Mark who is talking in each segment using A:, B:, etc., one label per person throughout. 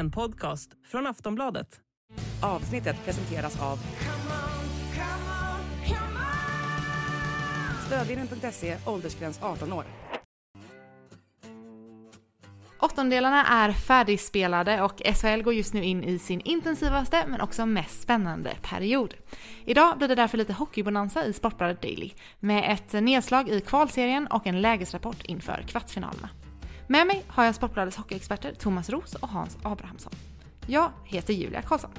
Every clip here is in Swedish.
A: En podcast från Aftonbladet. Avsnittet presenteras av Stödvinnen.se, åldersgräns 18 år.
B: Åttondelarna är färdigspelade och SHL går just nu in i sin intensivaste men också mest spännande period. Idag blir det därför lite hockeybonanza i Sportbladet Daily med ett nedslag i kvalserien och en lägesrapport inför kvartsfinalerna. Med mig har jag Sportbladets hockeyexperter Thomas Ros och Hans Abrahamsson. Jag heter Julia Karlsson.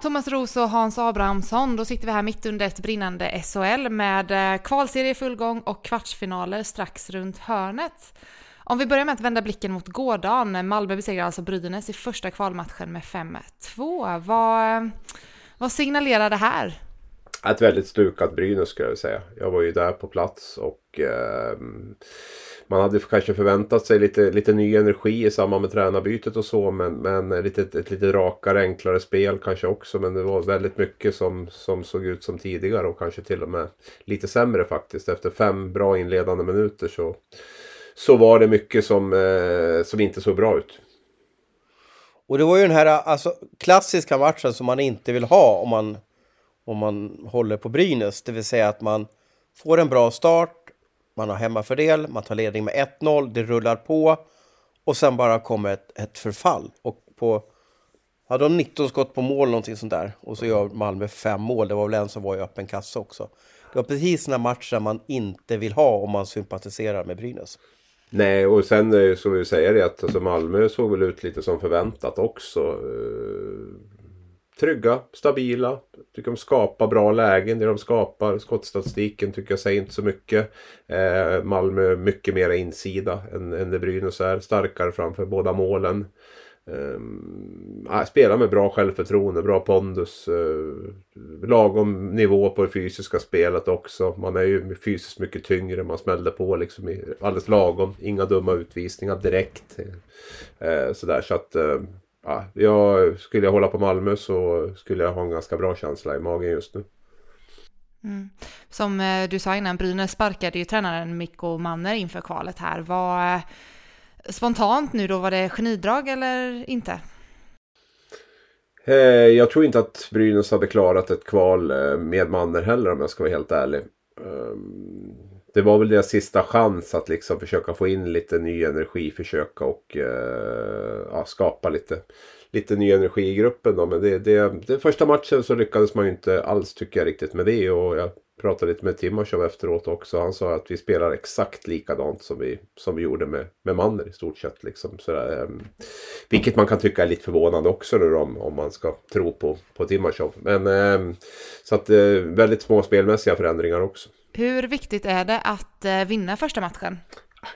B: Thomas Roos och Hans Abrahamsson, då sitter vi här mitt under ett brinnande SHL med eh, kvalserie i full gång och kvartsfinaler strax runt hörnet. Om vi börjar med att vända blicken mot gårdagen. Malmö besegrar alltså Brynäs i första kvalmatchen med 5-2. Vad, eh, vad signalerar det här?
C: Ett väldigt stukat Brynäs skulle jag säga. Jag var ju där på plats och eh, man hade kanske förväntat sig lite, lite ny energi i samband med tränarbytet och så. Men, men lite, ett lite rakare, enklare spel kanske också. Men det var väldigt mycket som, som såg ut som tidigare och kanske till och med lite sämre faktiskt. Efter fem bra inledande minuter så, så var det mycket som, eh, som inte såg bra ut.
D: Och det var ju den här alltså, klassiska matchen som man inte vill ha om man, om man håller på Brynäs. Det vill säga att man får en bra start, man har hemmafördel, man tar ledning med 1-0, det rullar på och sen bara kommer ett, ett förfall. Och på, hade de 19 skott på mål någonting sånt där och så gör Malmö fem mål, det var väl en som var i öppen kassa också. Det var precis sådana matcher man inte vill ha om man sympatiserar med Brynäs.
C: Nej, och sen eh, så vill jag säga det att alltså Malmö såg väl ut lite som förväntat också. Eh, Trygga, stabila. Tycker de skapar bra lägen. Det de skapar, skottstatistiken tycker jag säger inte så mycket. Eh, Malmö mycket mera insida än, än det Brynäs är. Starkare framför båda målen. Eh, spelar med bra självförtroende, bra pondus. Eh, lagom nivå på det fysiska spelet också. Man är ju fysiskt mycket tyngre. Man smällde på liksom alldeles lagom. Inga dumma utvisningar direkt. Eh, sådär så att eh, ja, jag, skulle jag hålla på Malmö så skulle jag ha en ganska bra känsla i magen just nu.
B: Mm. Som eh, du sa innan, Brynäs sparkade ju tränaren Mikko Manner inför kvalet här. Var eh, spontant nu då, var det genidrag eller inte?
C: Eh, jag tror inte att Brynäs hade klarat ett kval med Manner heller om jag ska vara helt ärlig. Det var väl deras sista chans att liksom försöka få in lite ny energi, försöka och eh, ja, skapa lite, lite ny energi i gruppen. Då. Men det, det, det första matchen så lyckades man ju inte alls tycker jag riktigt med det. Och jag pratade lite med Timashov efteråt också. Han sa att vi spelar exakt likadant som vi, som vi gjorde med, med Manner i stort sett. Liksom. Sådär, eh, vilket man kan tycka är lite förvånande också nu om, om man ska tro på, på Timashov. Men eh, så att eh, väldigt små spelmässiga förändringar också.
B: Hur viktigt är det att eh, vinna första matchen?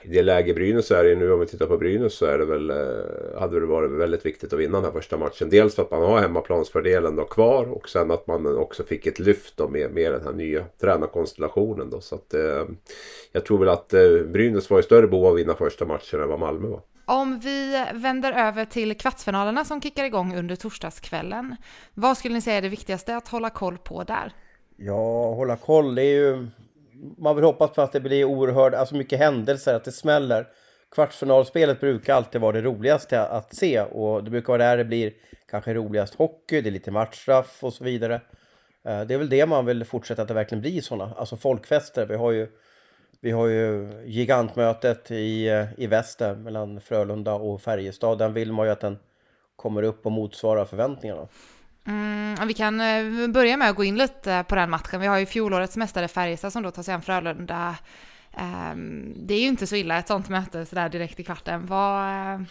C: I det läge Brynäs är i nu om vi tittar på Brynäs så är det väl, eh, hade det varit väldigt viktigt att vinna den här första matchen. Dels för att man har hemmaplansfördelen då kvar och sen att man också fick ett lyft då med, med den här nya tränarkonstellationen. Då. Så att, eh, jag tror väl att eh, Brynäs var i större behov av att vinna första matchen än vad Malmö var.
B: Om vi vänder över till kvartsfinalerna som kickar igång under torsdagskvällen. Vad skulle ni säga är det viktigaste att hålla koll på där?
D: Ja, hålla koll, det är ju man vill hoppas på att det blir oerhört, alltså mycket händelser, att det smäller. Kvartsfinalspelet brukar alltid vara det roligaste att se och det brukar vara där det blir kanske roligast hockey, det är lite matchstraff och så vidare. Eh, det är väl det man vill fortsätta att det verkligen blir sådana, alltså folkfester. Vi har ju, vi har ju gigantmötet i, eh, i väster mellan Frölunda och Färjestad. Den vill man ju att den kommer upp och motsvarar förväntningarna.
B: Mm, vi kan eh, börja med att gå in lite på den matchen. Vi har ju fjolårets mästare Färjestad som då tar sig an Frölunda. Ehm, det är ju inte så illa ett sånt möte sådär direkt i kvarten. Vad, eh,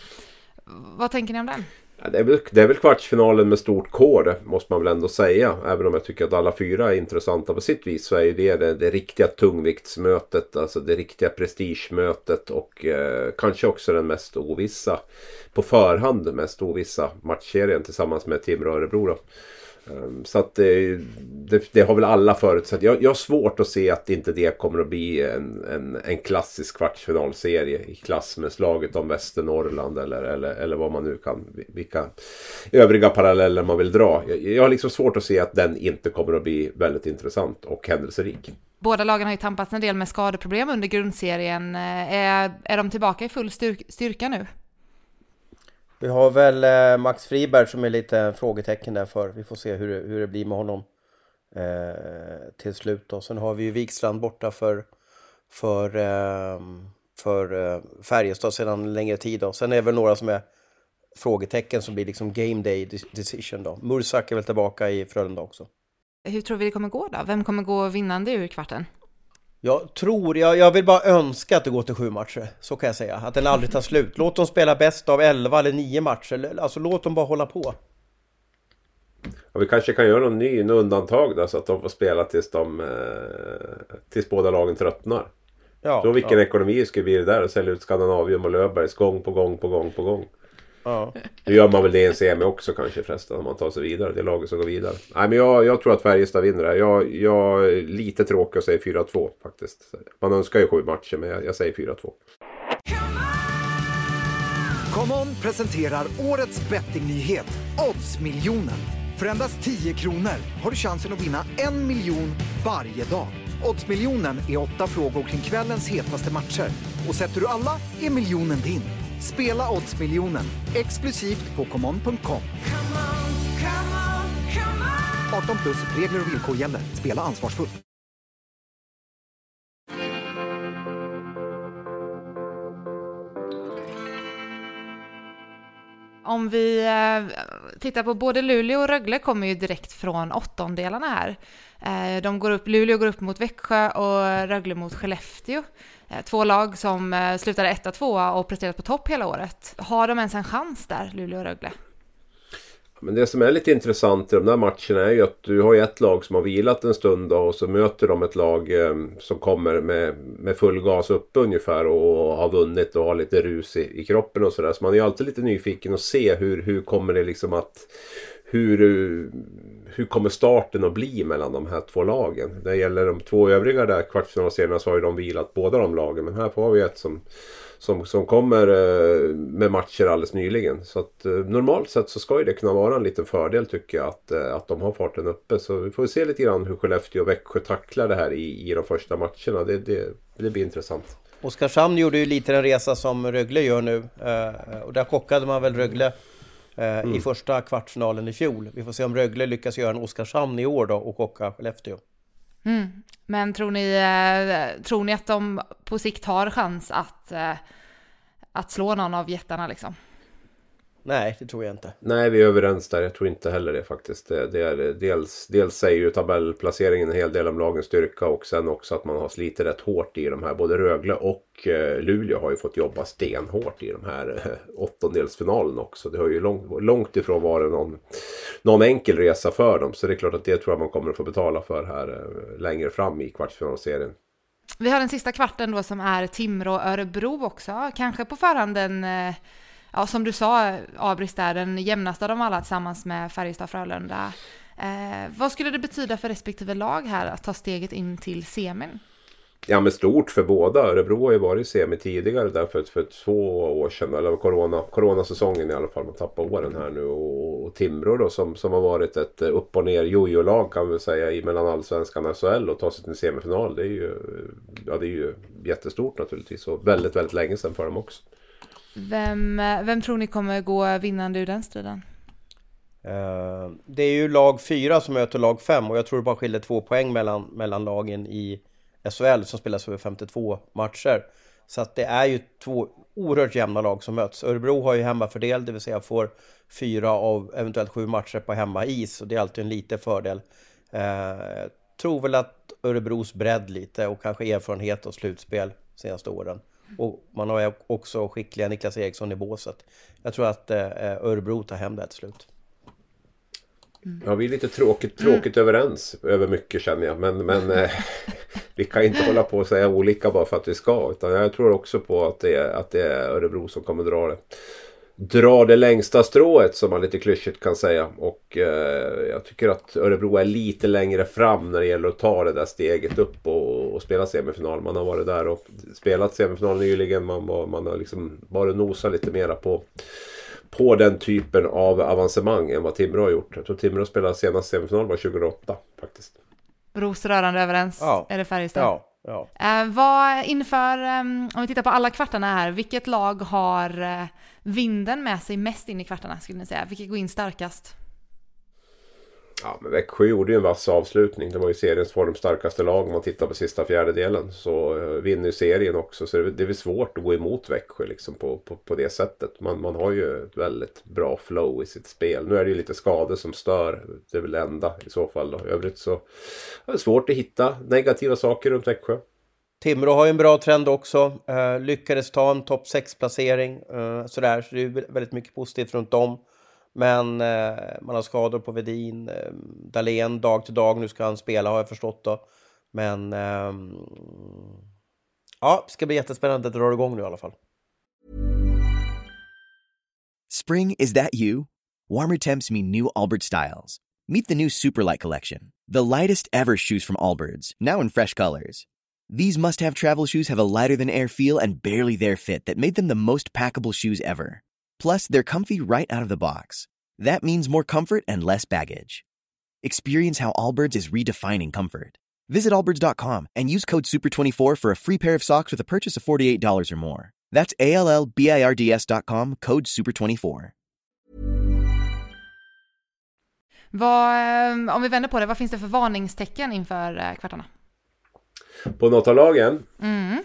B: vad tänker ni om den?
C: Ja, det, är väl, det är väl kvartsfinalen med stort K det måste man väl ändå säga. Även om jag tycker att alla fyra är intressanta på sitt vis så är det det, det riktiga tungviktsmötet. Alltså det riktiga prestigemötet och eh, kanske också den mest ovissa på förhand mest ovissa matchserien tillsammans med Timrå-Örebro. Då. Ehm, så att det, det, det, har väl alla förutsett. Jag, jag har svårt att se att inte det kommer att bli en, en, en klassisk kvartsfinalserie i klass med slaget om Västernorrland eller, eller, eller vad man nu kan, vilka övriga paralleller man vill dra. Jag, jag har liksom svårt att se att den inte kommer att bli väldigt intressant och händelserik.
B: Båda lagen har ju tampats en del med skadeproblem under grundserien. Är, är de tillbaka i full styrka nu?
D: Vi har väl eh, Max Friberg som är lite frågetecken där för. Vi får se hur, det, hur det blir med honom eh, till slut. Då. Sen har vi ju Wikstrand borta för, för, eh, för eh, Färjestad sedan en längre tid. Då. Sen är det väl några som är frågetecken som blir liksom game day decision då. Mursak är väl tillbaka i Frölunda också.
B: Hur tror vi det kommer gå då? Vem kommer gå vinnande ur kvarten?
D: Jag tror, jag, jag vill bara önska att det går till sju matcher. Så kan jag säga. Att den aldrig tar slut. Låt dem spela bäst av elva eller nio matcher. Alltså låt dem bara hålla på.
C: Ja, vi kanske kan göra någon ny, en undantag då, så att de får spela tills de... Eh, tills båda lagen tröttnar. Ja, så vilken ja. ekonomi skulle bli det där att sälja ut Skandinavium och Löfbergs gång på gång på gång på gång. Ja. Nu gör man väl det i en semi också kanske förresten om man tar sig vidare. Det är laget som går vidare. Nej men jag, jag tror att Färjestad vinner det här. Jag, jag är lite tråkig att säga 4-2 faktiskt. Man önskar ju sju matcher men jag, jag säger 4-2.
E: ComeOn presenterar årets bettingnyhet, Oddsmiljonen. För endast 10 kronor har du chansen att vinna en miljon varje dag. Oddsmiljonen är åtta frågor kring kvällens hetaste matcher. Och sätter du alla är miljonen din. Spela Oddsmiljonen exklusivt på common.com. 18 plus regler och villkor gäller. Spela ansvarsfullt.
B: Om vi eh, tittar på både Luleå och Rögle kommer ju direkt från åttondelarna här. Eh, de går upp, Luleå går upp mot Växjö och Rögle mot Skellefteå. Eh, två lag som slutade etta, tvåa och presterat på topp hela året. Har de ens en chans där, Luleå och Rögle?
C: Men det som är lite intressant i de där matcherna är ju att du har ett lag som har vilat en stund då, och så möter de ett lag eh, som kommer med, med full gas upp ungefär och har vunnit och har lite rus i, i kroppen och sådär. Så man är ju alltid lite nyfiken och se hur, hur kommer det liksom att hur, hur kommer starten att bli mellan de här två lagen? När det gäller de två övriga där kvartsfinalserierna så har ju de vilat båda de lagen. Men här får vi ett som, som, som kommer eh, med matcher alldeles nyligen. Så att eh, normalt sett så ska ju det kunna vara en liten fördel tycker jag att, eh, att de har farten uppe. Så vi får se lite grann hur Skellefteå och Växjö tacklar det här i, i de första matcherna. Det, det, det blir intressant.
D: Oskarshamn gjorde ju lite den resa som Rögle gör nu. Och där chockade man väl Rögle mm. i första kvartsfinalen i fjol. Vi får se om Rögle lyckas göra en Oskarshamn i år då och chocka Skellefteå.
B: Mm. Men tror ni, eh, tror ni att de på sikt har chans att, eh, att slå någon av jättarna liksom?
D: Nej, det tror jag inte.
C: Nej, vi är överens där. Jag tror inte heller det faktiskt. Det, det är, dels, dels säger ju tabellplaceringen en hel del om lagens styrka och sen också att man har slitit rätt hårt i de här. Både Rögle och eh, Luleå har ju fått jobba stenhårt i de här eh, åttondelsfinalen också. Det har ju långt, långt ifrån varit någon, någon enkel resa för dem. Så det är klart att det tror jag man kommer att få betala för här eh, längre fram i kvartsfinalserien.
B: Vi har den sista kvarten då som är Timrå-Örebro också. Kanske på förhand en eh ja, som du sa, Abris är den jämnaste av dem alla tillsammans med Färjestad-Frölunda. Eh, vad skulle det betyda för respektive lag här att ta steget in till semin?
C: Ja men stort för båda. Örebro har ju varit i semi tidigare där för, för två år sedan. Eller corona, coronasäsongen i alla fall. Man tappar åren här nu. Och, och Timrå då som, som har varit ett eh, upp och ner jojo-lag kan vi säga i mellan allsvenskan och SHL och ta sig till semifinal. Det är ju, ja, det är ju jättestort naturligtvis. Och väldigt, väldigt länge sedan för dem också.
B: Vem, eh, vem tror ni kommer gå vinnande ur den striden?
D: Uh, det är ju lag 4 som möter lag 5 och jag tror det bara skiljer två poäng mellan, mellan lagen i SHL som spelas över 52 matcher. Så att det är ju två oerhört jämna lag som möts. Örebro har ju hemmafördel, det vill säga får fyra av eventuellt sju matcher på hemmais och det är alltid en liten fördel. Uh, tror väl att Örebros bredd lite och kanske erfarenhet och slutspel senaste åren och man har också skickliga Niklas Eriksson i båset. Jag tror att eh, Örebro tar hem det till slut.
C: Mm. Ja, vi är lite tråkigt, tråkigt mm. överens över mycket känner jag. Men, men eh, vi kan inte hålla på och säga olika bara för att vi ska. Utan jag tror också på att det är, att det är Örebro som kommer dra det. Drar det längsta strået som man lite klyschigt kan säga. Och eh, jag tycker att Örebro är lite längre fram när det gäller att ta det där steget upp och, och spela semifinal. Man har varit där och spelat semifinal nyligen. Man, man har liksom bara nosat lite mera på på den typen av avancemang än vad Timrå har gjort. Jag tror Timrå spelade senast semifinal var 2008 faktiskt.
B: Bros rörande överens.
D: Ja.
B: Är det Färjestad?
D: Ja, ja.
B: Eh, vad inför, eh, om vi tittar på alla kvartarna här, vilket lag har eh, vinden med sig mest in i kvartarna skulle ni säga? Vilket går in starkast?
C: Ja, men Växjö gjorde ju en vass avslutning. Det var ju seriens form starkaste lag om man tittar på sista fjärdedelen. Så uh, vinner ju serien också. Så det, det är väl svårt att gå emot Växjö liksom på, på, på det sättet. Man, man har ju ett väldigt bra flow i sitt spel. Nu är det ju lite skador som stör. Det är väl det enda i så fall. Då. I övrigt så är det svårt att hitta negativa saker runt Växjö.
D: Timrå har ju en bra trend också. Uh, lyckades ta en topp 6-placering. Uh, eh, sådär, så det är väldigt mycket positivt runt dem. Men eh, man har skador på Vedin. eh, Dahlén dag till dag. Nu ska han spela har jag förstått då. Men eh, ja, det ska bli jättespännande att dra igång nu i alla fall.
F: Spring, is that you? Warmer temps mean new Albert styles. Meet the new Superlight Collection, the lightest ever shoes from Allbirds, now in fresh colors. These must have travel shoes have a lighter than air feel and barely there fit that made them the most packable shoes ever. Plus, they're comfy right out of the box. That means more comfort and less baggage. Experience how Allbirds is redefining comfort. Visit allbirds.com and use code SUPER24 for a free pair of socks with a purchase of $48 or more. That's A L L B I R D S.com, code SUPER24.
B: Vad, eh, om vi vänder på det, vad finns det för varningstecken inför eh, kvartarna?
C: På något av lagen?
B: Mm.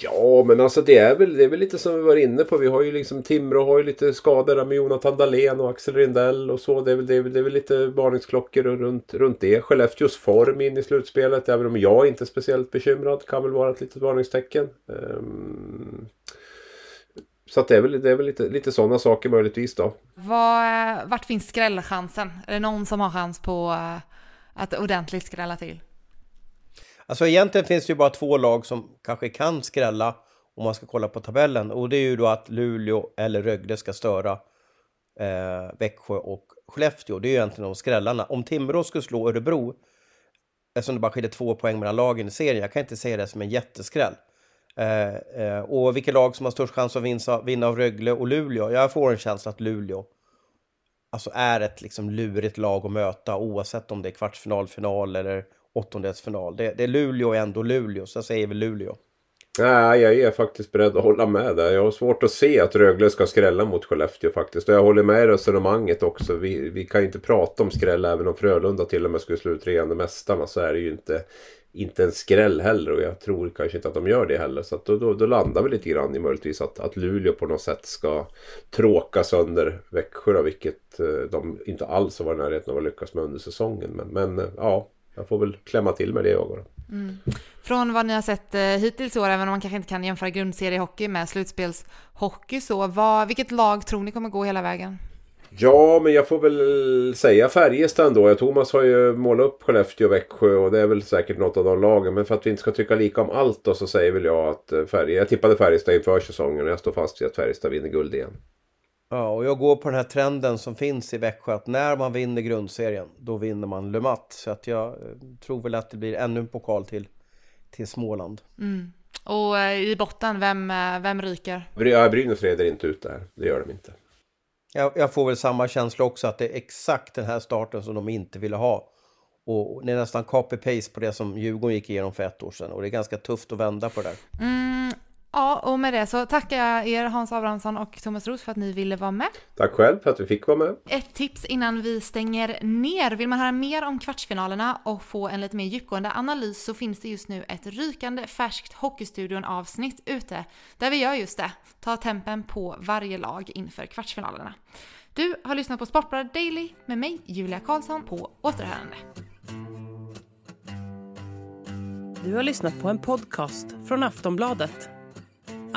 C: Ja, men alltså det är, väl, det är väl lite som vi var inne på. Vi har ju liksom Timrå har ju lite skador där med Jonathan Dahlén och Axel Rindell och så. Det är väl, det är väl, det är väl lite varningsklockor runt, runt det. Skellefteås form in i slutspelet, även om jag inte är speciellt bekymrad, kan väl vara ett litet varningstecken. Um, så att det är väl, det är väl lite, lite sådana saker möjligtvis då.
B: Var, vart finns skrällchansen? Är det någon som har chans på eh, att ordentligt skrälla till?
D: Alltså egentligen finns det ju bara två lag som kanske kan skrälla om man ska kolla på tabellen. Och det är ju då att Luleå eller Rögle ska störa eh, Växjö och Skellefteå. Det är ju egentligen de skrällarna. Om Timrå skulle slå Örebro, eftersom det bara skiljer två poäng mellan lagen i serien, jag kan inte se det som en jätteskräll. Eh, eh, och vilka lag som har störst chans att vinna, vinna av Rögle och Luleå? Jag får en känsla att Luleå alltså är ett liksom lurigt lag att möta oavsett om det är kvartsfinal, final eller åttondelsfinal. Det, det är Luleå ändå Luleå, så jag säger väl Luleå.
C: Nej, jag är faktiskt beredd att hålla med där. Jag har svårt att se att Rögle ska skrälla mot Skellefteå faktiskt. Och jag håller med i resonemanget också. Vi, vi kan ju inte prata om skräll även om Frölunda till och med skulle slå ut regerande mästarna. Så är det ju inte, inte en skräll heller. Och jag tror kanske inte att de gör det heller. Så att då, då, då landar vi lite grann i möjligtvis att, att Luleå på något sätt ska tråka sönder Växjö. Då, vilket eh, de inte alls har varit i närheten av att lyckas med under säsongen. Men, men eh, ja, jag får väl klämma till med det jag. Då.
B: Mm. Från vad ni har sett eh, hittills i år, även om man kanske inte kan jämföra grundseriehockey med slutspelshockey, så vad, vilket lag tror ni kommer gå hela vägen?
C: Ja, men jag får väl säga Färjestad ändå. Thomas har ju målat upp Skellefteå och Växjö och det är väl säkert något av de lagen. Men för att vi inte ska tycka lika om allt då så säger väl jag att eh, Färjestad, jag tippade Färjestad inför säsongen och jag står fast vid att Färjestad vinner guld igen.
D: Ja, och jag går på den här trenden som finns i Växjö att när man vinner grundserien, då vinner man Le Mat. Så att jag eh, tror väl att det blir ännu en pokal till, till Småland.
B: Mm. Och eh, i botten, vem, eh, vem ryker?
C: Ja, Brynäs reder inte ut det här. Det gör de inte.
D: Jag, jag, får väl samma känsla också att det är exakt den här starten som de inte ville ha. Och det är nästan copy-paste på det som Djurgården gick igenom för ett år sedan. Och det är ganska tufft att vända på det där.
B: Mm, Ja, och med det så tackar jag er Hans Abrahamsson och Thomas Roos för att ni ville vara med.
C: Tack själv för att vi fick vara med.
B: Ett tips innan vi stänger ner. Vill man höra mer om kvartsfinalerna och få en lite mer djupgående analys så finns det just nu ett rykande färskt Hockeystudion avsnitt ute där vi gör just det. Ta tempen på varje lag inför kvartsfinalerna. Du har lyssnat på Sportbladet Daily med mig Julia Karlsson på återhörande.
A: Du har lyssnat på en podcast från Aftonbladet.